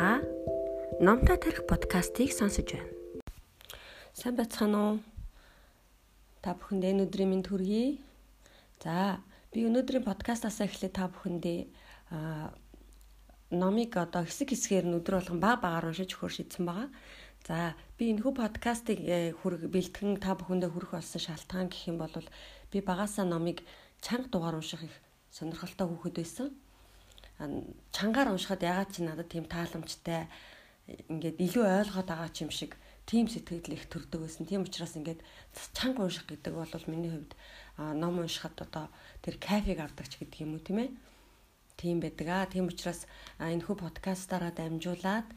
Та Номтой тарих подкастыг сонсож байна. Сайн бацхан уу? Та бүхэндээ өнөөдрийн минь төргий. За, би өнөөдрийн подкастаасаа эхлээд та бүхэндээ аа номыг одоо хэсэг хэсгээр нь өдөр болгон баг багаар уншиж өгөх шийдсэн байгаа. За, би энэхүү подкастыг э, хүрэг бэлтгэн та бүхэндээ хүрэх болсон шалтгаан гэх юм бол би багасаа номыг чанга дугаар унших их сонирхолтой хүүхэд байсан чангаар уншихад ягаад чи надад тийм тааламжтай ингээд илүү ойлгоод байгаа ч юм шиг тийм сэтгэл их төрдөг байсан. Тийм учраас ингээд чанга унших гэдэг бол миний хувьд ном уншихад одоо тэр кафег авдаг ч гэдэг юм уу тийм ээ. Тийм байдаг аа. Тийм учраас энэ хүү подкастаараа дамжуулаад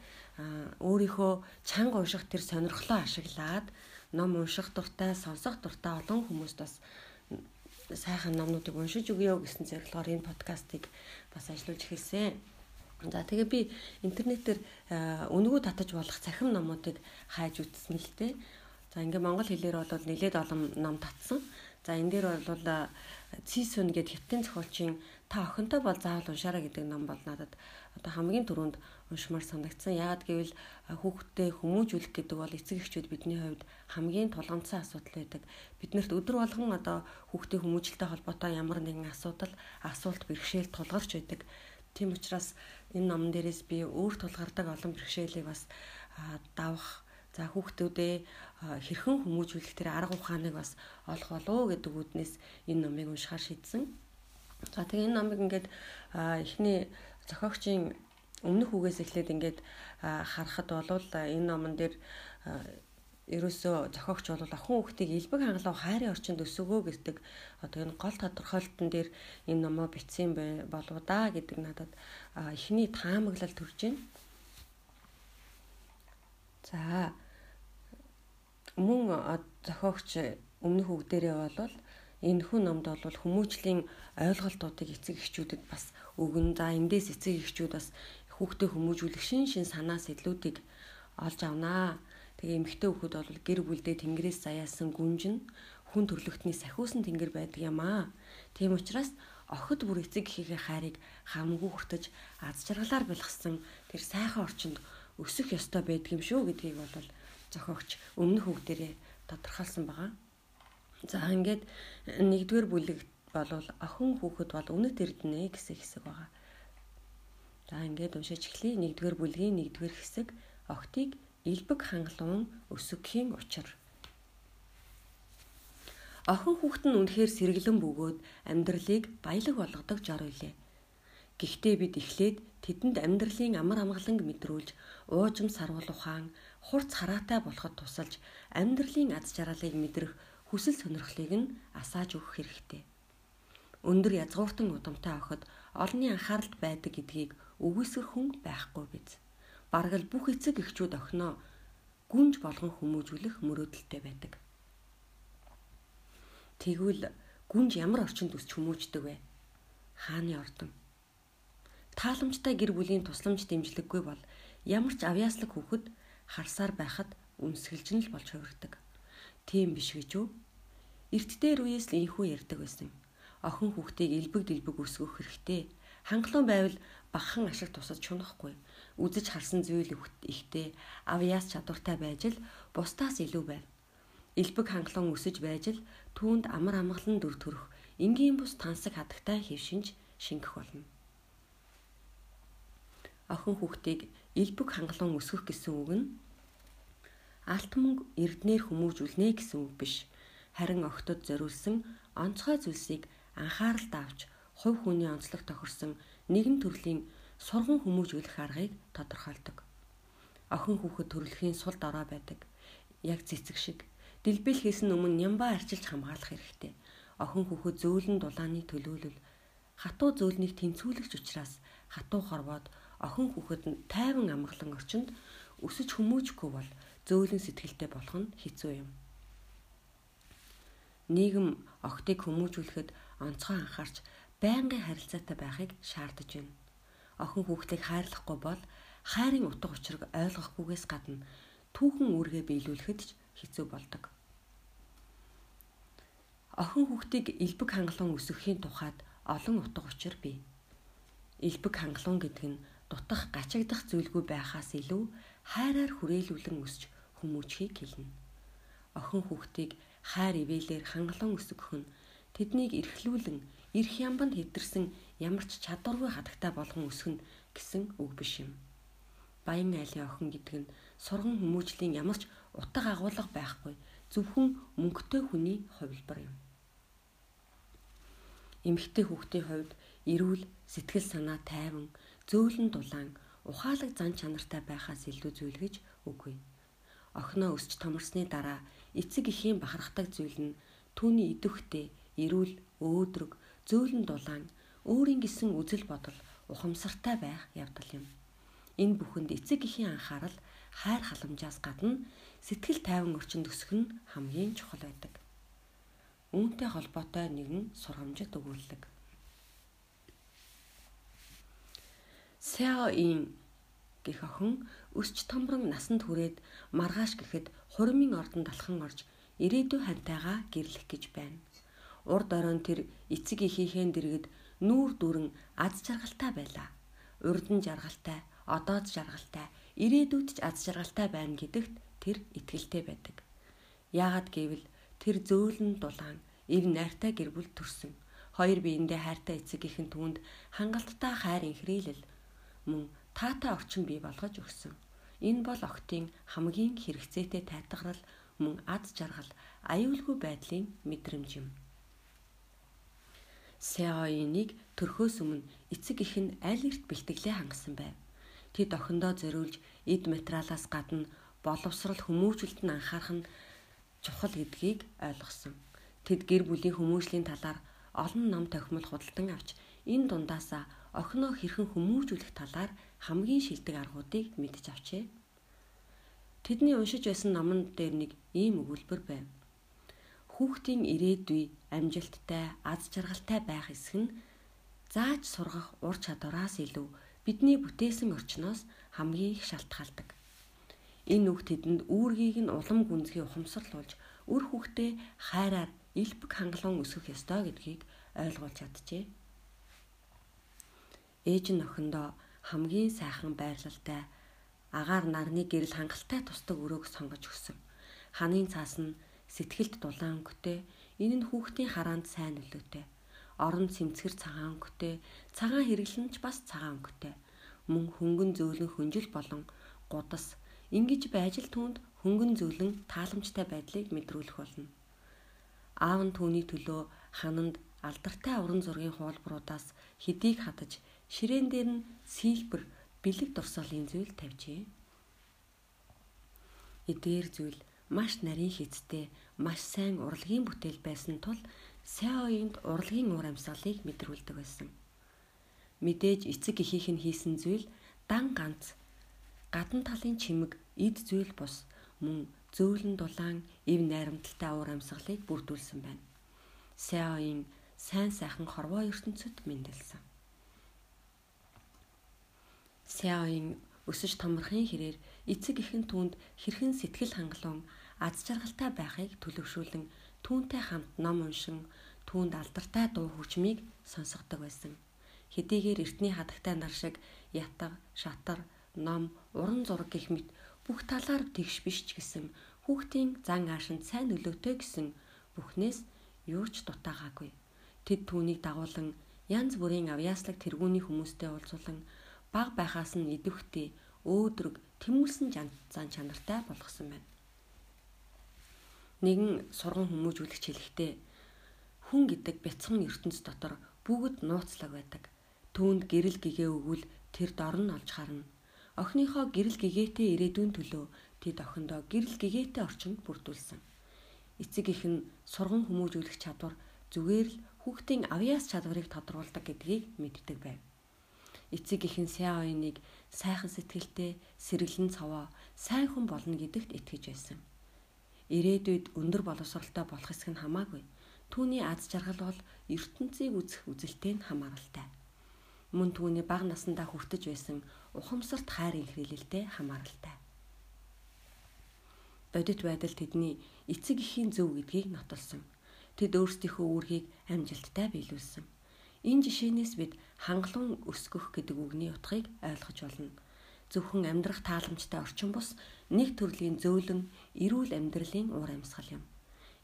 өөрийнхөө чанга унших тэр сонирхлоо ашиглаад ном унших дуртай, сонсох дуртай олон хүмүүст бас сайхан номнуудыг уншиж өгье гэсэн зорилгоор энэ подкастыг бас ажиллаж эхэлсэн. За тэгээ би интернетээр өнгөө татаж болох цахим номуудыг хайж үзсэн л дээ. За ингээ монгол хэлээр бол нэлээд олон ном татсан. За энэ дээр бол Цисүн гэдэг хятадын зохиолчийн та охинтой бол заавал уншаарай гэдэг ном бол надад одоо хамгийн түрүүнд уншмаар санагдсан. Яагаад гэвэл хүүхдтэй хүмүүжүүлэх гэдэг бол эцэг эхчүүд бидний хувьд хамгийн тулгамдсан асуудал байдаг. Биднэрт өдөр болгон одоо хүүхдийн хүмүүжлэлтэй холбоотой ямар нэгэн асуудал, асуулт бэрхшээл тулгарч байдаг. Тийм учраас энэ номон дээрээс би өөр тулгардаг олон бэрхшээлийг бас давах За хүүхдүүдээ хэрхэн хүмүүжүүлэх тэр арга ухааныг бас олох болов гэдэг үүднээс энэ номыг уншихаар шийдсэн. За тэгээ энэ номыг ингээд эхний зохиогчийн өмнөх үгээс эхлээд ингээд харахад болвол энэ номон дээр ерөөсөө зохиогч бол охин хүүхдийг элбэг хангалуун хайрын орчинд өсгөө гэдэг одоо энэ гол тодорхойлолтын дээр энэ номоо бичсэн болов да гэдэг надад эхний таамаглал төрж байна. За мөн зохиогч өмнөх үгдэрээ болвол энэ хүн номд бол хүмүүжлийн ойлголтуудыг эцэг эхчүүдэд бас өгөн. За эндээс эцэг эхчүүд бас хүүхдээ хүмүүжүүлэх шин шин санаа сэтлүүдийг олж авнаа. Тэгээ эмэгтэй хүүхэд бол гэр бүлдээ тэнгэрээс заяасан гүнжин хүн төрлөختний сахиусан тэнгэр байдаг юм аа. Тийм учраас охид бүр эцэг эхийнхээ хайрыг хамгүй хүртэж аз жаргалаар бэлгсэн тэр сайхан орчинд өсөх ёстой байдаг юм шүү гэдгийг бол зохиогч өмнөх үгдэрээ тодорхойлсон байгаа. За ингээд нэгдүгээр бүлэг болвол охин хүүхэд бол үнэт эрдэнэ гэсэн хэсэг байгаа. За ингээд уншиж эхлэе. Нэгдүгээр бүлгийн нэгдүгээр хэсэг охтыг элбэг хангалуун өсгөхийн учир. Охин хүүхэд нь үнэхээр сэргэлэн бөгөөд амьдралыг баялаг болгодог жор үлээ. Гэхдээ бид эхлээд тэдэнд амьдралын амар амгаланг мэдрүүлж, уужим сарвал ухаан, хурц хараатай болоход тусалж амьдралын аз жаргалыг мэдрэх хүсэл сонирхлыг нь асааж өгөх хэрэгтэй. Өндөр язгууртан удамтай охид олонний анхааралд байдаг гэдгийг үгүйсгэх хүн байхгүй биз. Бараг л бүх эцэг эхчүүд охиноо гүнж болгон хүмүүжүүлэх мөрөөдөлтэй байдаг. Тэгвэл гүнж ямар орчинд өсч хүмүүждэг вэ? Хааны ордон. Тааламжтай гэр бүлийн тусламж дэмжлэггүй бол ямар ч авьяаслаг хүүхэд харсаар байхад үнсгэлж нь л болж хувирдаг. Тийм биш гэж үү? Эрт дээр үеэс л ийхүү ярьдаг байсан. Охин хүүхдийг элбэг дэлбэг өсгөх хэрэгтэй. Хангалуун байвал багхан ашиг тусаж чунахгүй. Үзэж харсан зүйл ихтэй авьяас чадвартай байж л бусдаас илүү байв. Элбэг хангалуун өсөж байж л түүнд амар амгалан дүр төрөх энгийн бус тансаг хадагтай хөвшинж шингэх болно. Охин хүүхдийг элбэг хангалуун өсгөх гэсэн үг нь алт мөнгө эрднэр хүмүүжүүлнэ гэсэн үг биш харин охтод зориулсан онцгой зүйлсийг анхааралд авч хувь хүний онцлог тохирсон нэгэн төрлийн сурган хүмүүжүүлэх аргыг тодорхойлдог. Охин хүүхэд төрөлхийн сул дорой байдаг. Яг цэцэг шиг дэлбэлхээс өмнө нямбаа арчилж хамгаалах хэрэгтэй. Охин хүүхэд зөөлөн дулааны төлөөлөл хатуу зөөлнийг тэнцвүүлэгч учраас хатуу хорвоод охин хүүхэд тайван амгалан орчинд өсөж хүмүүжихгүй бол зөөлөн сэтгэлтэй болох нь хэцүү юм нийгэм охтыг хүмүүжүүлэхэд онцгой анхаарч байнгын харилцаатай байхыг шаардаж байна. Охин хүүхдийг хайрлахгүй бол хайрын утга учирыг ойлгохгүйгээс гадна түүхэн үүргээ биелүүлэхэд ч хэцүү болдог. Охин хүүхдийг элбэг хангалуун өсгөхийн тухайд олон утга учир бий. Элбэг хангалуун гэдэг нь дутах гачигдах зүйлгүй байхаас илүү хайраар хүрээлүүлэн өсч хүмүүжхийг хэлнэ. Охин хүүхдийг хайр ивэлэр хангалуун өсгөх нь тэднийг эрхлүүлэн эрх ямбанд хэвтэрсэн ямар ч чадваргүй хатагтай болгон өсгөн гэсэн үг биш юм. Баян айлын охин гэдэг нь сурган хүмүүжлийн ямар ч утга агуулга байхгүй зөвхөн мөнгөтэй хүний хувилбар юм. Эмэгтэй хүүхдийн хувьд эрүүл сэтгэл санаа тайван зөөлөн дулаан ухаалаг зан чанартай байхаас илүү зүйл гэж үгүй. Охиноо өсч томорсны дараа эцэг эхийн бахархдаг зүйл нь түүний идэвхтэй эрүүл өөдрөг зөөлөн дулаан өөрийн гисэн үзэл бодол ухамсартай байх явдал юм. Энэ бүхэнд эцэг эхийн анхаарал хайр халамжаас гадна сэтгэл тайван орчинд өсөх нь хамгийн чухал байдаг. Үүнтэй холбоотой нэгэн сургамжит өгүүлэг. Сяоин гэх охин өсч томрон насанд хүрээд маргааш гэхэд хурмын ордонд алхан орж ирээдүй хантайгаа гэрлэх гэж байна. Урд оройн тэр эцэг эхийнхээ дэргэд нүүр дүрэн аз жаргалтай байлаа. Урдн жаргалтай, одоод жаргалтай, ирээдүйд ч аз жаргалтай байна гэдэгт тэр итгэлтэй байдаг. Яагад гэвэл тэр зөөлөн дулаан, ив найртай гэр бүл төрсөн. Хоёр биендээ хайртай эцэг ихэн түүнд хангалттай хайр инхрийлэл мөн таатай орчин бий болгож өгсөн. Энэ бол охтын хамгийн хэрэгцээтэй тайтгарал мөн ад жаргал, аюулгүй байдлын мэдрэмж юм. Сеоиныг төрхөөс өмнө эцэг их нь аль эрт бэлтгэлээ хангасан байв. Тэд охиндоо зориулж эд материалаас гадна боловсрал хүмүүжүүлэлт нь анхаарах нь чухал гэдгийг ойлгосон. Тэд гэр бүлийн хүмүүжлийн талаар олон ном тохимол худалдан авч энэ дундаасаа охиноо хэрхэн хүмүүжүүлэх талаар хамгийн шилдэг аргуудыг мэдж авчээ. Тэдний уншиж байсан номон дээр нэг ийм өгүүлбэр байв. Хүүхдийн ирээдүй амжилттай, аз жаргалтай байх эсэх нь зааж сургах ур чадвараас илүү бидний бүтээсэн орчноос хамгийн их шалтгаалдаг. Энэ үг тэдэнд үүргийг нь улам гүнзгий ухамсарлуулж үр хүүхдээ хайраар элбэг хангалуун өсгөх ёстой гэдгийг ойлгуулж чаджээ ээж нь охиндоо хамгийн сайхан байрлалтай агаар нарны гэрэл хангалттай тусдаг өрөөг сонгож өгсөн. Ханын цаас нь сэтгэлд дулаан өнгөтэй, энэ нь хүүхдийн хараанд сайн нөлөөтэй. Орон цэмцгэр цагаан өнгөтэй, цагаан хэрэглэн ч бас цагаан өнгөтэй. Мөн хөнгөн зөөлөн хөнжил болон гудас ингэж байж л түүнд хөнгөн зөөлөн тааламжтай байдлыг мэдрүүлэх болно. Аав нь түүний төлөө хананд алдартай уран зургийн хуулбаруудаас хэдийг хадаж ширээн дээр нь сීлбэр бэлэг дурсгалын зүйл тавьжээ. Эдгээр зүйл маш нарийн хиттэй, маш сайн урлагийн бүтээл байсан тул Сяоинд урлагийн уур амьсгалыг мэдрүүлдэг байсан. Мэдээж эцэг эхийнх нь хийсэн зүйл дан ганц гадна талын чимэг эд зүйл бус мөн зөөлөн дулаан ив найрамдалтай уур амьсгалыг бүрдүүлсэн байна. Сяоин сайн сайхан хорвоо ертөнцөд мэндэлсэн. Сяоин өсөж томрохын хэрээр эцэг эхэн түүнд хэрхэн сэтгэл хангалуун аз жаргалтай байхыг төлөвшүүлэн түүнтэй хамт ном уншин түүнд алдартай дуу хүчмийг сонсгодог байсан. Хэдийгээр эртний хадагтай нар шиг ятга, шатар, ном, уран зураг гэх мэт бүх талаар тэгш биш ч гэсэн хүүхдийн зан аашинд сайн нөлөөтэй гэсэн бүхнээс юу ч дутаагаагүй. Тэд түүнийг дагуулan янз бүрийн авьяаслаг тэргүүний хүмүүстэй уулзуулан баг байхаас нь идэвхтэй өөдрөг тэмүүлсэн зан чанартай болгосон байна. Нэгэн сурган хүмүүжүүлэгч хэлэхдээ хүн гэдэг бяцхан ертөнц дотор бүгд нууцлаг байдаг. Түүнд гэрэл гэгээ өгвөл тэр дор нь олж харна. Охиныхоо гэрэл гэгээтэй ирээдүйн төлөө тэд охиндоо гэрэл гэгээтэй орчинд бүрдүүлсэн. Эцэг их нь сурган хүмүүжүүлэх чадвар зүгээр л хүүхдийн авьяас чадварыг тодруулдаг гэдгийг мэддэг байв эцэг ихэн Сяоиныг сайхан сэтгэлтэй, сэргэлэн цаваа, сайн хүн болно гэдэгт итгэж байсан. Ирээдүйд өндөр боловсралтай болох эсэх нь хамаагүй. Түүний аз жаргал бол ертөнцийг үзэх үзэлтэй нь хамааралтай. Мөн түүний бага насндаа хүртэж байсан ухамсарт хайр илэрхийлэлтэй хамааралтай. Бодит байдал тэдний эцэг эхийн зөв гэдгийг нотолсон. Тэд өөрсдийнхөө үүргийг амжилттай биелүүлсэн Энэ жишээнээс бид хангалуун өсгөх гэдэг үгний утгыг ойлгож болно. Зөвхөн амьдрах тааламжтай орчин бус нэг төрлийн зөөлөн, эрүүл амьдралын уур амьсгал юм.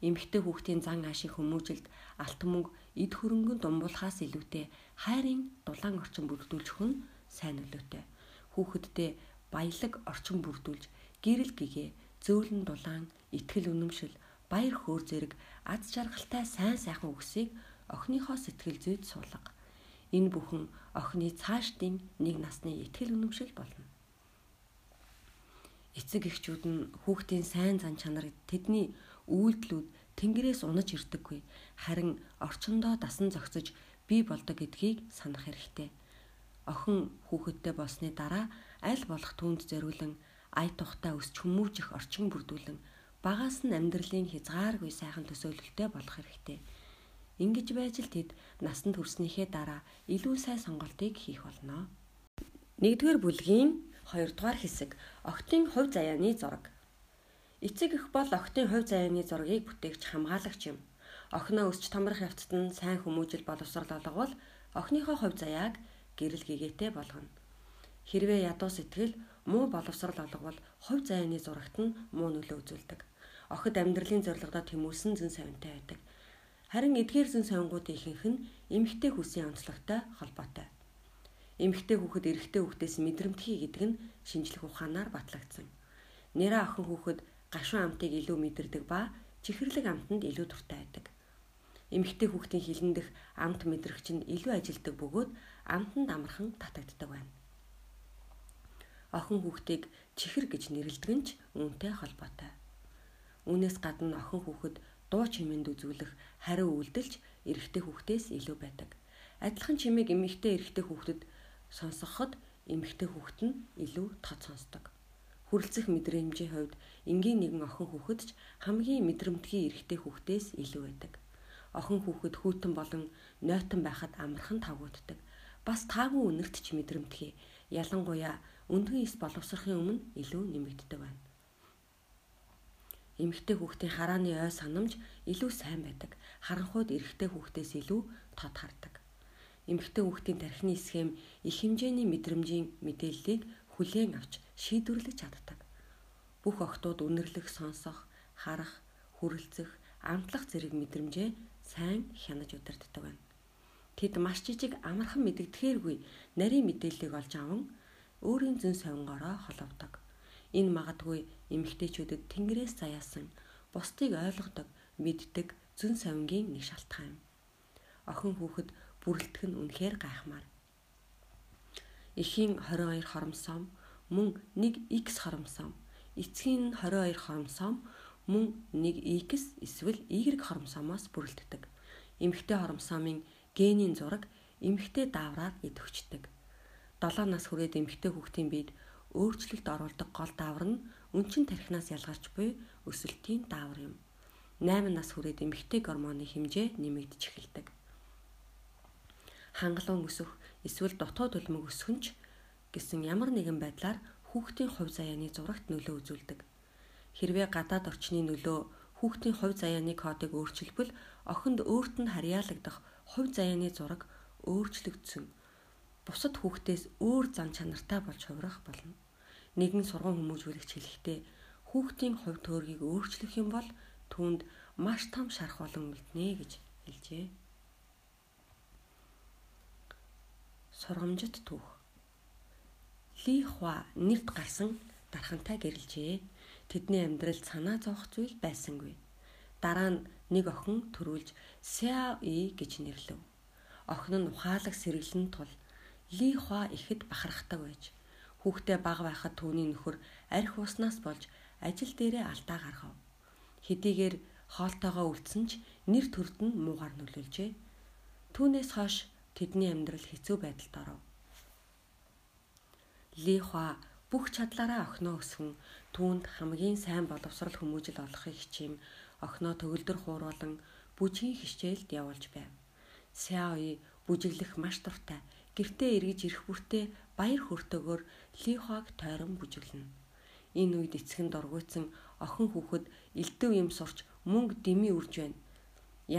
Эмэгтэй хүүхдийн зан аашийн хүмүүжилд алт мөнгө эд хөрөнгөнд думбуулахаас илүүтэй хайрын дулаан орчин бүрдүүлэх нь сайн нөлөөтэй. Хүүхэддээ баялаг орчин бүрдүүлж гэрэл гэгээ зөөлөн дулаан, итгэл үнэмшил, баяр хөөр зэрэг аз жаргалтай сайн сайхан үгсийг охиныхоо сэтгэл зүйд суулга. Энэ бүхэн охины цаашдын нэг насны итгэл үнэмшил болно. Эцэг эхчүүд нь хүүхдийн сайн зан чанарыг тэдний үйлдэлүүд тэнгэрээс унаж ирдэггүй. Харин орчондоо дасан зогсож бий болдог гэдгийг санах хэрэгтэй. Охин хүүхэдтэй болсны дараа аль болох түүнд зориулан ая тухтай өсч хүмүүжих орчин бүрдүүлэн багаас нь амьдралын хязгааргүй сайхан төсөөлөлтэй болох хэрэгтэй. Ингэж байж л тэд насанд хүрснийхээ дараа илүү сайн сонголтыг хийх болно. Нэгдүгээр бүлгийн 2 дугаар хэсэг Октын хувь заяаны зураг. Эцэг эх бол октын хувь заяаны зургийг бүтээгч хамгаалагч юм. Охиноо өсч томрох явцад нь сайн хүмүүжил боловсрал олговол охиныхоо хувь заяаг гэрэл гэгээтэй болгоно. Хэрвээ ядуу сэтгэл муу боловсрал олговол хувь заяаны зурагт нь муу нөлөө үзүүлдэг. Охид амьдралын зорилгодоо тэмүүлсэн зэн савинтай байдаг. Харин эдгээр зэн сонгуудын ихэнх нь эмэгтэй хүсийн онцлогтой холбоотой. Эмэгтэй хүүхэд эрэгтэй хүүхдээс мэдрэмтгий гэдэг нь шинжлэх ухаанаар батлагдсан. Нэрэ охин хүүхэд гашуун амтыг илүү мэдэрдэг ба чихэрлэг амтанд илүү дуртай байдаг. Эмэгтэй хүүхдийн хилэн дэх амт мэдрэгч нь илүү ажилдаг бөгөөд амтанд амархан татагддаг байна. Охин хүүхдийг чихэр гэж нэрлэдэг нь ч үүнтэй холбоотой. Үүнээс гадна охин хүүхэд дуу чимээнд үзүүлэх хариу үйлдэлж эрэгтэй хүүхдээс илүү байдаг. Адилхан чимээг эмэгтэй эрэгтэй хүүхдэд сонсгоход эмэгтэй хүүхэд нь илүү тод сонсдог. Хүрлцэх мэдрэмжийн хувьд энгийн нэгэн охин хүүхэд ч хамгийн мэдрэмтгий эрэгтэй хүүхдээс илүү байдаг. Охин хүүхэд хүүтэн болон нойтон байхад амархан тавгууддаг. Бас таагүй үнэрт ч мэдрэмтгий. Ялангуяа өндгөн эс боловсрохын өмнө илүү нэмэгддэг байна эмэгтэй хүүхдийн харааны ой санамж илүү сайн байдаг. Харанхуйд эрэгтэй хүүхдээс илүү тод хардаг. Эмэгтэй хүүхдийн тархины схем их хэмжээний мэдрэмжийн мэдээллийг хүлээн авч шийдвэрлэж чаддаг. Бүх охтууд үнэрлэх, сонсох, харах, хүрлцэх, амтлах зэрэг мэдрэмжээ сайн хянаж удирддаг байна. Тэд маш жижиг амархан мэдэгдэхээргүй нарийн мэдээллийг олж аван өөрийн зэн совингороо холовдог. Энэ магадгүй эмэгтэйчүүдэд тэнгэрээс заяасан бусдыг ойлгодог, мэддэг зүн савингийн нэг шалтгаан юм. Охин хүүхэд бүрлдэх нь үнэхээр гайхмаар. Эхийн 22 хоромсоом мөн нэг X хоромсоом, эцгийн 22 хоромсоом мөн нэг X эсвэл Y хоромсоомоос бүрэлддэг. Эмэгтэй хоромсоомын генийн зураг эмэгтэй даавраар идэвхждэг. 7 нас хүрээд эмэгтэй хүүхдийн биед өөрчлөлт оруулдаг гол даавар нь өнчин тархинаас ялгарч буй өсөлтийн даавар юм. 8 нас хүрээд эмэгтэй гормоны хэмжээ нэмэгдэж эхэлдэг. Хангалуун өсөх эсвэл дотоод үлмэг өсөх нь ч гэсэн ямар нэгэн байдлаар хүүхдийн хувь заяаны зурагт нөлөө үзүүлдэг. Хэрвээ гадаад орчны нөлөө хүүхдийн хувь заяаны кодыг өөрчилбөл охинд өөрт нь харьяалагдах хувь заяаны зураг өөрчлөгдсөн бусад хүүхдээс өөр зан чанартай болж хувирах болно. Нэгэн сургууль хүмүүжүүлэгч хэлэхдээ хүүхдийн хувь төөргийг өөрчлөх юм бол түүнд маш том шарх болон үлднэ гэж хэлжээ. Сургамжит түүх. Ли Хуа нэрд гарсан дархантай гэрэлжээ. Тэдний амьдралд санаа зовох зүйл байсангүй. Дараа нь нэг охин төрүүлж Сяо И гэж нэрлэв. Охин нь ухаалаг сэргэлэн тул Ли Хуа ихэд бахархдаг байж хүүхдээ баг байхад түүний нөхөр арх уснаас болж ажил дээрээ алдаа гаргав. Хэдийгээр хоолтойгоо үлдсэн ч нэр төрд нь муугар нөлөөлжээ. Түүнээс хойш тэдний амьдрал хэцүү байдалд оров. Ли Хуа бүх чадлаараа охиноо өсгөн түүнд хамгийн сайн боловсрал хүмүүжил олохыг хичээн охиноо төгөлдөр хууруулан бүжгийн хичээлд явуулж байв. Сяои бүжиглэх маш дуртай гэртээ эргэж ирэх бүртээ баяр хөөртэйгөр Лихог тойрон бүжиглэнэ. Энэ үед эцэг нь дургуйцсан охин хүүхэд элдв юм сурч мөнгө дэмий үрж байна.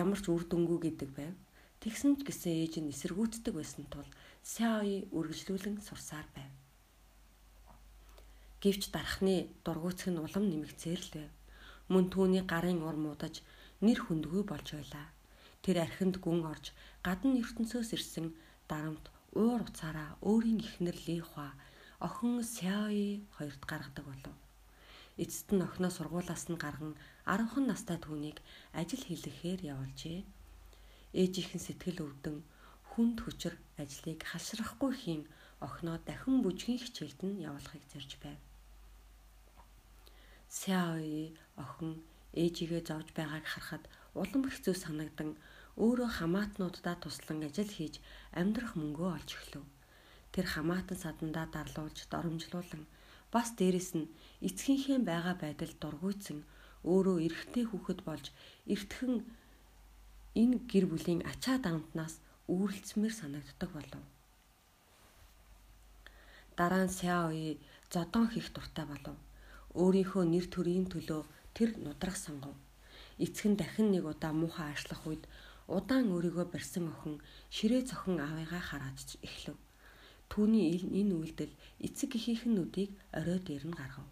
Ямар ч үр дүнгүй гэдэг байв. Тэгсэн ч гэсэн ээж нь эсэргүүцдэг байсан тул Сяои үргэлжлүүлэн сурсаар байв. Гэвч дарахны дургуутсг нь улам нэмэгцээр л байв. Мөн түүний гарын ур муудаж нэр хүндгүй болж байлаа. Тэр архинд гүн орж гадна ертөнцөөс ирсэн дарамт уур уцаараа өөрийн ихнэр Ли Хуа охин Сяои хоёрт гаргадаг болов. Эцэст нь охиноо сургуулаас нь гарган 10хан настай түүнийг ажил хийлгэхээр явуулжээ. Ээжийнхэн сэтгэл өвдөн хүнд хүчээр ажлыг халшрахгүй хийн охиноо дахин бүжгийн хичээлд нь явуулахыг зорж байв. Сяои охин ээжигээ зовж байгааг харахад улам хэцүү санагдан өөрөө хамаатнуудаа туслан ажил хийж амьдрах мөнгөө олж эхлэв. Тэр хамаатан садандаа дарлуулж доромжлуулан бас дээрэс нь эцгийнхээ байгаа байдал дургуйцсан өөрөө эрэгтэй хүүхэд болж эртхэн энэ гэр бүлийн ачаа дамтнаас үүрлцмээр санагддаг болов. Дараа нь Сяои зодон хийх дуртай болов. Өөрийнхөө нэр төрийн төлөө тэр нудрах сонгов. Эцэг нь дахин нэг удаа муухай аашлах үед удаан өөрийгөө барьсан охин ширээ цохон аавыгаа хараад эхлэв. Түүний энэ үйлдэл эцэг эхийнхнүүдийг орой дээр нь гаргав.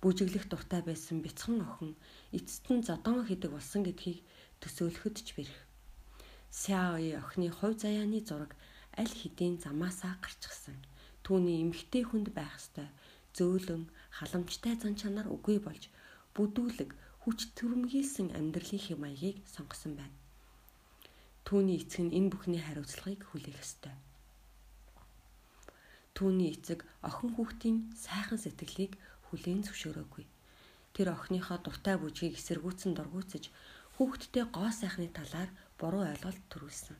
Бүжиглэх дуртай байсан бяцхан охин эцэст нь зодон хийдэг болсон гэдгийг төсөөлөхөд ч бэрх. Сяои охины хувь заяаны зураг аль хэдийн замаасаа гарчихсан. Түүний эмгтэй хүнд байх ёстой зөөлөн халамжтай зан чанар үгүй болж бүдүүлэг хүч төрөмгийлсэн амьдралын хэм маягийг сонгосон байна. Түүний эцэг нь энэ бүхний хариуцлагыг хүлээх ёстой. Түүний эцэг охин хүүхдийн сайхан сэтгэлийг хүлээн зөвшөөрөөгүй. Тэр охиныхоо дуртай бүжгийг эсэргүүцэн дургуутсаж хүүхдтэй гоо сайхны талаар буруу ойлголт төрүүлсэн.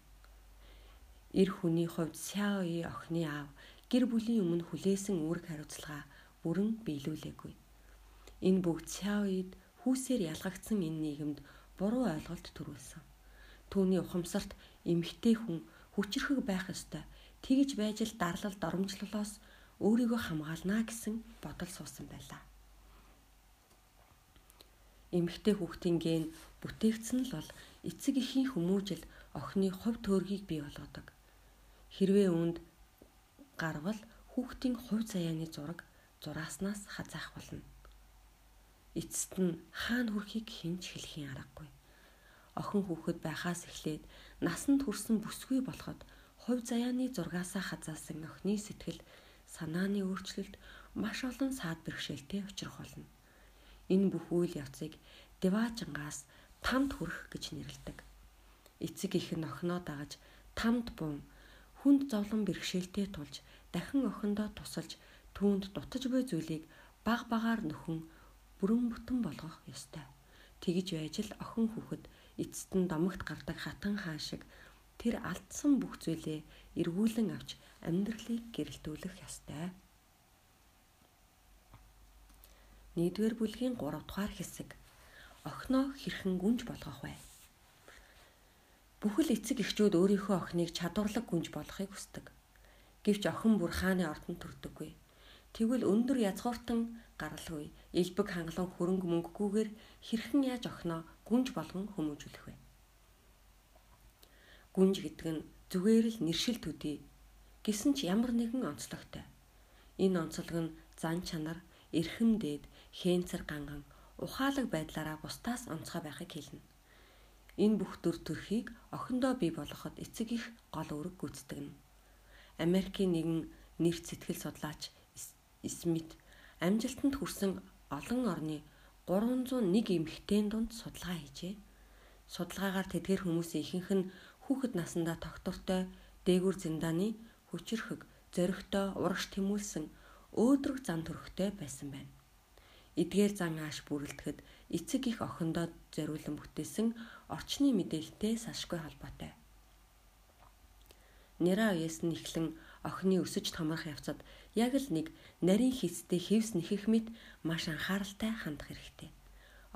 Эр хүний хувьд Сяои охины аав гэр бүлийн өмнө хүлээсэн үүрэг хариуцлага бүрэн биелүүлээгүй. Энэ бүгд Сяоид хүүсээр ялгагдсан энэ нийгэмд буруу ойлголт төрүүлсэн. Түүний ухамсарт эмгтэй хүн хүчрхэг байх ёстой. Тэгж байж л дарлал доромжлолоос өөрийгөө хамгаална гэсэн бодол суусан байлаа. Эмэгтэй хүүхдийн ген бүтээгдсэн л бол эцэг эхийн хүмүүжил охины хувь төөргийг бий болгодог. Хэрвээ үүнд гарвал хүүхдийн хувь заяаны зураг зурааснаас хазаах болно. Эцэст нь хаана хүрэхийг хинж хэлхийн аргагүй. Охин хүүхэд байхаас эхлээд насанд хүрсэн бүсгүй болоход хувь заяаны зургаасаа хазаасан охины сэтгэл санааны өөрчлөлт маш олон саад бэрхшээлтэй учрах болно. Энэ бүх үйл явцыг Деважингаас тамд хүрэх гэж нэрлэдэг. Эцэг их нь охиноо дагаж тамд бун хүнд зовлон бэрхшээлтэй тулж дахин охиндоо тусалж түүнд дутаж буй зүйлийг баг багаар нөхөн бүрэн бүтэн болгох ёстой. Тэгж байж л охин хүүхэд эцэст нь домогт гардаг хатан хаан шиг тэр алдсан бүх зүйлээ эргүүлэн авч амьдралыг гэрэлтүүлэх ёстой. Нэгдүгээр бүлгийн 3 дугаар хэсэг. Охиноо хэрхэн гүнж болгох вэ? Бүхэл эцэг эхчүүд өөрийнхөө охиныг чадварлаг гүнж болгохыг хүсдэг. Гэвч охин бүр хааны ордон төрдөггүй. Тэгвэл өндөр язгууртан гаралгүй элбэг хангалан хөрөнгө мөнгөгүйгээр хэрхэн яаж охиноо гүнж болгон хүмүүжүүлэх вэ? Гүнж гэдэг нь зүгээр л нэршил төдий Гэсэн ч ямар нэгэн онцлогтой. Энэ онцлог нь зан чанар, эрхэм дээд, хээнцэр ганган, ухаалаг байдлаараа бусдаас онцгой байхыг хэлнэ. Энэ бүх төр төрхийг охиндоо бий болгоход эцэг их гол үүрэг гүйцэтгэв. Америкийн нэгэн нэрт сэтгэл судлаач Смит амжилтанд хүрсэн олон орны 301 эмэгтэйн дунд судалгаа хийжээ. Судалгаагаар тэдгээр хүмүүсийн ихэнх нь хүүхэд насндаа тогтвортой дээгүр зиндааны хүчрхэг, зоригтой урагш тэмүүлсэн өөдрөг зан төрхтэй байсан байна. Эдгээр зан ааш бүрэлдэхэд эцэг их охиндоо зориулан бүтээсэн орчны мэдээлэлтэй салшгүй холбоотой. Нэраа үеэс нь эхлэн охины өсөж томрох явцад яг л нэг нарийн хийцтэй хевс нэхэх мэт маш анхааралтай хандах хэрэгтэй.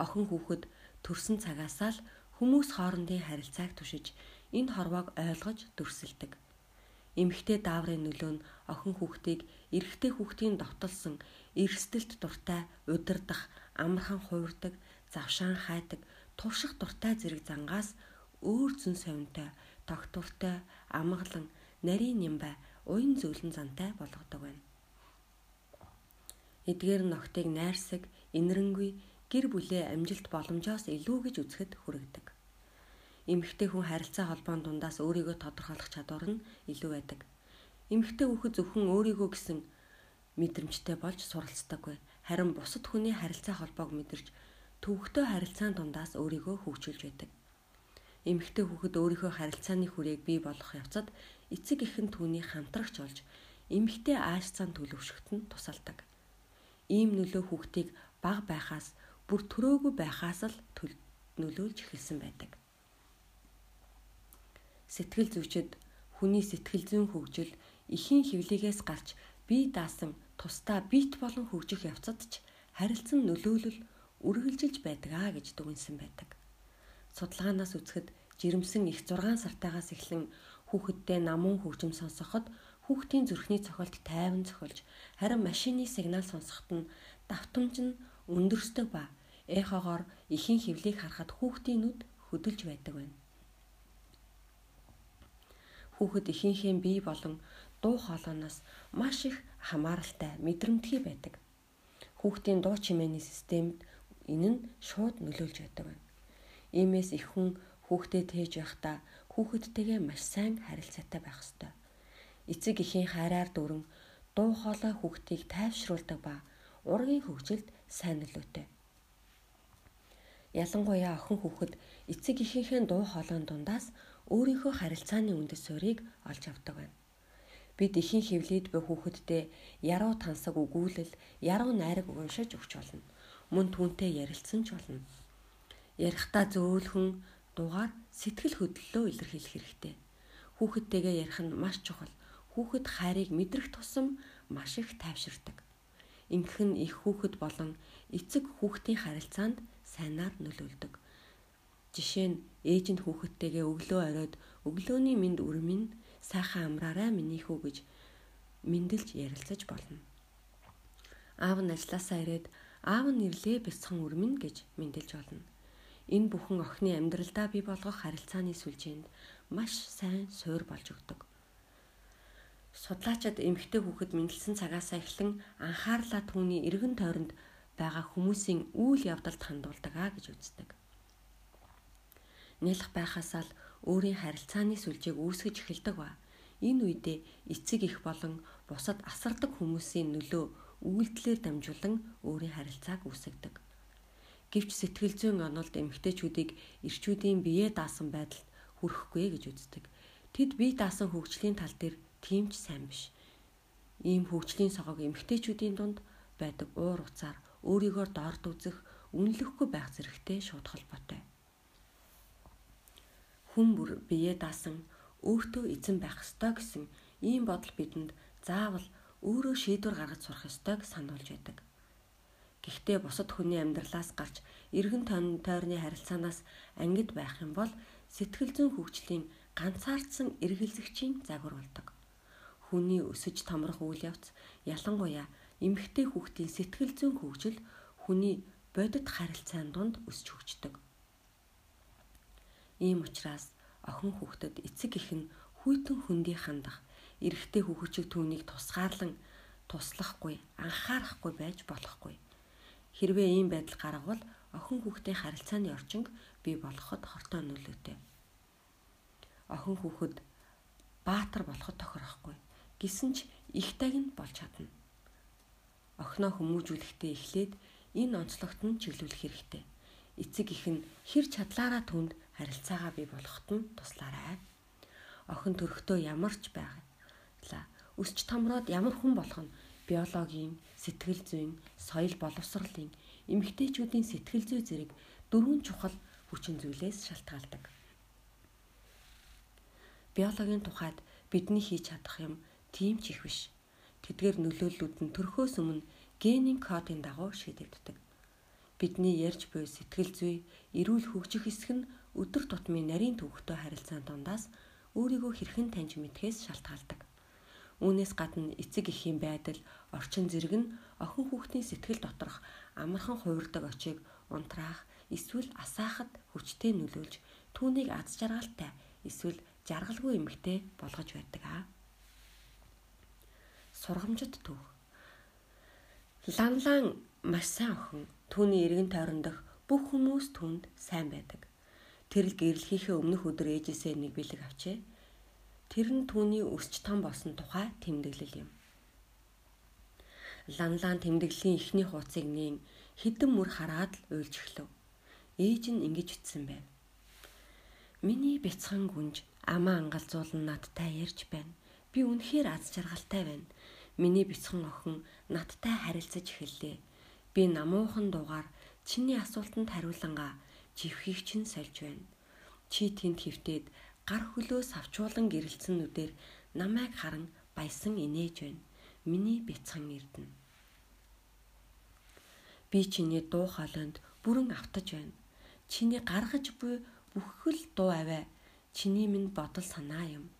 Охин хүүхэд төрсэн цагаасаа л хүмүүс хоорондын харилцааг түшиж энэ хорвоог ойлгож дүрсэлдэг эмэгтэй дааврын нөлөө нь охин хүүхдийг эрэгтэй хүүхдийн довтолсон эрсдэлт дуртай удирдах амархан хуурдаг завшаан хайдаг турших дуртай зэрэг зангаас өөр зэн совинтой тогтвортой, амгалан, нарийн нямбай, уян зөвлөн зантай болгодог байна. Эдгээр ногтыг найрсаг, инэрэнгүй, гэр бүлээ амжилт боломжоос илүү гэж үзэхэд хүрэгдэг. Эмэгтэй хүн харилцаа холбоон дундаас өөрийгөө тодорхойлох чадвар нь илүү байдаг. Эмэгтэй хүүхэд зөвхөн өөрийгөө гэсэн мэдрэмжтэй болж суралцдаггүй. Харин бусад хүний харилцаа холбоог мэдэрч төвөгтэй харилцаан дундаас өөрийгөө хөгжүүлж байдаг. Эмэгтэй хүүхэд өөрийнхөө харилцааны хүрээг бий болгох явцад эцэг эх нь түүний хамтрагч болж эмэгтэй ааш цан төлөвшөхт нь тусалдаг. Ийм нөлөө хүүхдийг баг байхаас бүр төрөөгүй байхаас л нөлөөлж эхэлсэн байдаг. Сэтгэл зүйчэд хүний сэтгэл зүйн хөгжил эхийн хөвлөгөөс гарч бие даасан тусдаа бит болон хөгжих явцад ч харилцан нөлөөлөл үргэлжилж байдгаа гэж дүгнсэн байдаг. Судалгаанаас үзэхэд жирэмсэн их 6 сартаагаас эхлэн хүүхэдтэй намун хөгжим сонсоход хүүхдийн зүрхний цохилт тайван цохилж харин машины сигнал сонсоход нь давтамж нь өндөрсдөг ба эхогоор ихийн хөвлийг харахад хүүхдийн нүд хөдөлж байдаг байна. Хүүхэд ихийнхээ бие болон дуу хоолойноос маш их хамааралтай мэдрэмтгий байдаг. Хүүхдийн дуу чимээний системд энэ нь шууд нөлөөлж байдаг байна. Иймээс их хүн хүүхдэд тээж байхдаа хүүхэдтэйгээ маш сайн харилцаатай байх ёстой. Эцэг эхийн хайраар дүүрэн дуу хоолой хүүхдийг тайвшруулдаг ба ургийн хөгжилд сайн нөлөөтэй. Ялангуяа охин хүүхэд эцэг эхийнхээ дуу хоолойн дундаас өөрийнхөө харилцааны үндэс суурийг олж авдаг байна. Бид эхийн хөвлөд буй хүүхэдтэй яруу тансаг өгүүлэл, яруу найраг уншиж өгч болно. Мөн түүнтэй ярилцсан ч болно. Ярихдаа зөөлхөн дугаар сэтгэл хөдлөлөө илэрхийлэх хэрэгтэй. Хүүхэдтэйгээ ярих нь маш чухал. Хүүхэд хайрыг мэдрэх тусам маш их тайвширдаг. Ингэх нь их хүүхэд болон эцэг хүүхдийн харилцаанд сайнаар нөлөөлдөг. Жишээ нь ээж нь хүүхэдтэйгээ өглөө оройд өглөөний минь үрмэн сайхан амраарай миний хүү гэж мэндэлж ярилцаж болно. Аав нь ажилласаа ирээд аав нь ирлээ бяцхан үрмэн гэж мэндэлж болно. Энэ бүхэн охины амьдралдаа бий болгох харилцааны сүлжээнд маш сайн суур болж өгдөг. Судлаачид эмэгтэй хүүхэд мэндэлсэн цагаасаа эхлэн анхаарлаа түүний эргэн тойронд байгаа хүмүүсийн үйл явдалд хандуулдаг а гэж үздэг. Нялх байхасаа л өөрийн харилцааны сүлжээг үүсгэж эхэлдэг ба энэ үедээ эцэг их болон бусад асардаг хүмүүсийн нөлөө үйлдэлээр дамжуулан өөрийн харилцааг үүсгдэг. Гэвч сэтгэл зүйн онолд эмэгтэйчүүдийг эрчүүдийн биеэ даасан байдалд хүрэхгүй гэж үздэг. Тэд бие даасан хөгжлийн тал дээр тийм ч сайн биш. Ийм хөгжлийн согог эмэгтэйчүүдийн дунд байдаг уур уцаар өөрийгөө доорд үзэх, үнэлэхгүй байх зэрэгтэй шууд холбоотой. Хүн бүр биеэ даасан өөртөө эзэн байх ёстой гэсэн ийм бодол бидэнд заавал өөрөө шийдвэр гаргаж сурах ёстойг сануулж байдаг. Гэхдээ бусад хүний амьдралаас гарч эргэн тойрны харилцаанаас ангид байх юм бол сэтгэл зүйн хөгжлийн ганцаардсан эргэлзэгчийн загвар болдог. Хүний өсөж томрох үйл явц ялангуяа эмэгтэй хүүхдийн сэтгэл зүйн хөгжил хүний бодит харилцаан донд өсч хөгждөг. Ийм учраас охин хүүхдэд эцэг эх нь хүйтэн хөндий хандах, эрэгтэй хүүхэд түүнийг тусгаарлан туслахгүй, анхаарахгүй байж болохгүй. Хэрвээ ийм байдал гаргавал охин хүүхдийн харилцааны орчинг бий болгоход хортой нөлөөтэй. Охин хүүхэд баатар болоход тохирохгүй. Гэсэн ч их таг нь болж чадна охиноо хүмүүжүүлэхдээ эхлээд энэ онцлогт нь чиглүүлэх хэрэгтэй. Эцэг их нь хэр чадлаараа түнд харилцаагаа бий болгоход нь туслаарай. Охин төрөхдөө ямар ч байглаа өсч томроод ямар хүн болох нь биологийн, сэтгэл зүйн, соёл боловсролын, эмэгтэйчүүдийн сэтгэл зүй зэрэг дөрвөн чухал хүчин зүйлээс шалтгаалдаг. Биологийн тухайд бидний хийж чадах юм тийм ч их биш. Тэдгээр нөлөөллүүд нь төрхөөс өмнө генийн кодын дагуу шийдэгддэг. Бидний ярьж буй сэтгэл зүй, эрүүл хөгжих эсэх нь өдөр тутмын нарийн төвхтэй харилцаан дундаас өөрийгөө хэрхэн таньж мэдхээс шалтгаалдаг. Үүнээс гадна эцэг эхийн байдал, орчин зэрэг нь охин хүүхдийн сэтгэл доторх амархан хувирдаг очийг унтраах, эсвэл асаахад хүчтэй нөлөөлж түүнийг аз жаргалтай эсвэл жаргалгүй эмэгтэй болгож байдаг аа. Сургамжит түүх. Ланлан маш сайн охин түүний эргэн тойрон дох бүх хүмүүс түнд сайн байдаг. Тэр л гэрлэхийнхээ өмнөх өдөр ээжээсээ нэг бэлэг авчээ. Тэр нь түүний өсч том болсон тухай тэмдэглэл юм. Ланлан тэмдэглэлийн эхний хуудсыг нээн хідэн мөр хараад л уйлж эхлэв. Ээж нь ингэж ütсэн байв. Миний бяцхан гүнж амаа ангалзуулан надтай ярьж байна. Би үнэхээр аз жаргалтай байна. Миний бяцхан охин надтай харилцаж эхэллээ. Би намуухан дугаар чиний асуултанд хариулангаа живхийг чинь сольж байна. Чи тэнд хөвтөөд гар хөлөөс авчуулан гэрэлцэн нүдээр намайг харан баясан инээж байна. Миний бяцхан эрдэнэ. Би чиний дуу хоолойнд бүрэн автаж байна чиний гаргаж буй бүхэл дуу аваа чиний минь бодол санаа юм.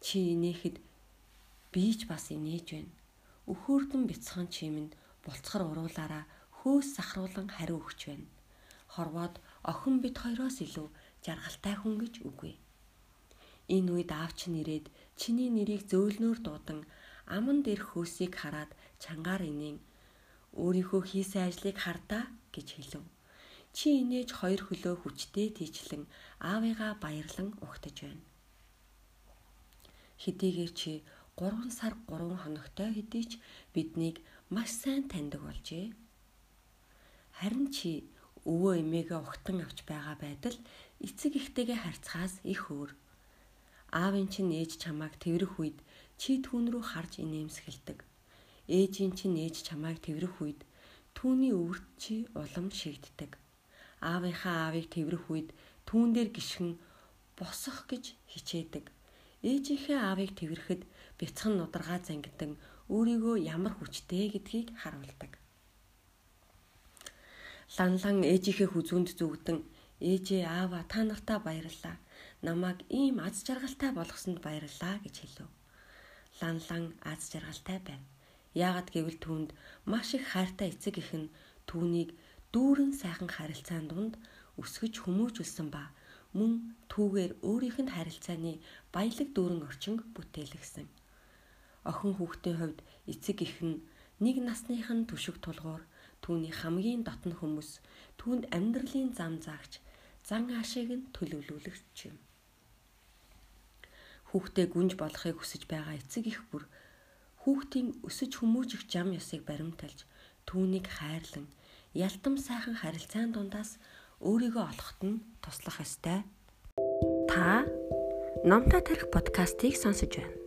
Чи инээхэд бийж бас инээж байна. Өхөөрдөн бяцхан чи минь булцхар уруулаараа хөөс сахруулан хариу өгч байна. Хорвоод охин бит хоёроос илүү жаргалтай хүн гэж үгүй. Энэ үед аавч нэрээд чиний нэрийг зөөлнөөр дуудан аман дээр хөөсийг хараад чангаар инээн өөрийнхөө хийсэн ажлыг хардаа гэж хэлв. Чи инээж хоёр хөлөө хүчтэй тийчлэн аавыгаа баярлан угтаж байна. Хэдийгээр чи 3 сар 3 хоногтой хэдий ч биднийг маш сайн таньдаг болжээ. Харин чи өвөө эмээгээ угтан авч байгаа байтал эцэг ихтэйгээ харьцахаас их өөр. Аавын чинь ээж чамайг тэрвэрх үед чи түүн рүү харж инээмсэгэлдэг. Ээжийн чинь ээж чамайг тэрвэрх үед түүний өвөрт чи улам шигддэг аавынхаа аавыг тэрвэрх үед түүн дээр гიშгэн босох гэж хичээдэг. Ээжийнхээ аавыг тэрвэрэхэд бяцхан нударгаа зангидан өөрийгөө ямар хүчтэй гэдгийг харуулдаг. Ланлан ээжийнхээ хүзүүнд зүгдэн ээжээ аава та нартаа баярлалаа. Намайг ийм аз жаргалтай болгосонд баярлалаа гэж хэлв. Ланлан аз жаргалтай байв. Яагад гэвэл түүнд маш их хайртай эцэг их нь түүнийг дүүрэн сайхан харилцаан дунд өсгөж хүмүүжүүлсэн ба мөн түүгээр өөрийнх нь харилцааны баялаг дүүрэн орчин бүтээлгсэн. Охин хүүхдийн хувьд эцэг их нь нэг насныхан түшиг тулгуур түүний хамгийн дотн хүмүүс түүнд амьдралын зам заагч зан аашиг нь төлөвлүүлэгч юм. Хүүхдээ гүнж болохыг хүсэж байгаа эцэг их бүр хүүхдийн өсөж хүмүүжих зам ёсыг баримталж түүнийг хайрлан ялтам сайхан харилцаан дундаас өөрийгөө олоход нь туслах ёстой. Та Номтой тарих подкастыг сонсож байна.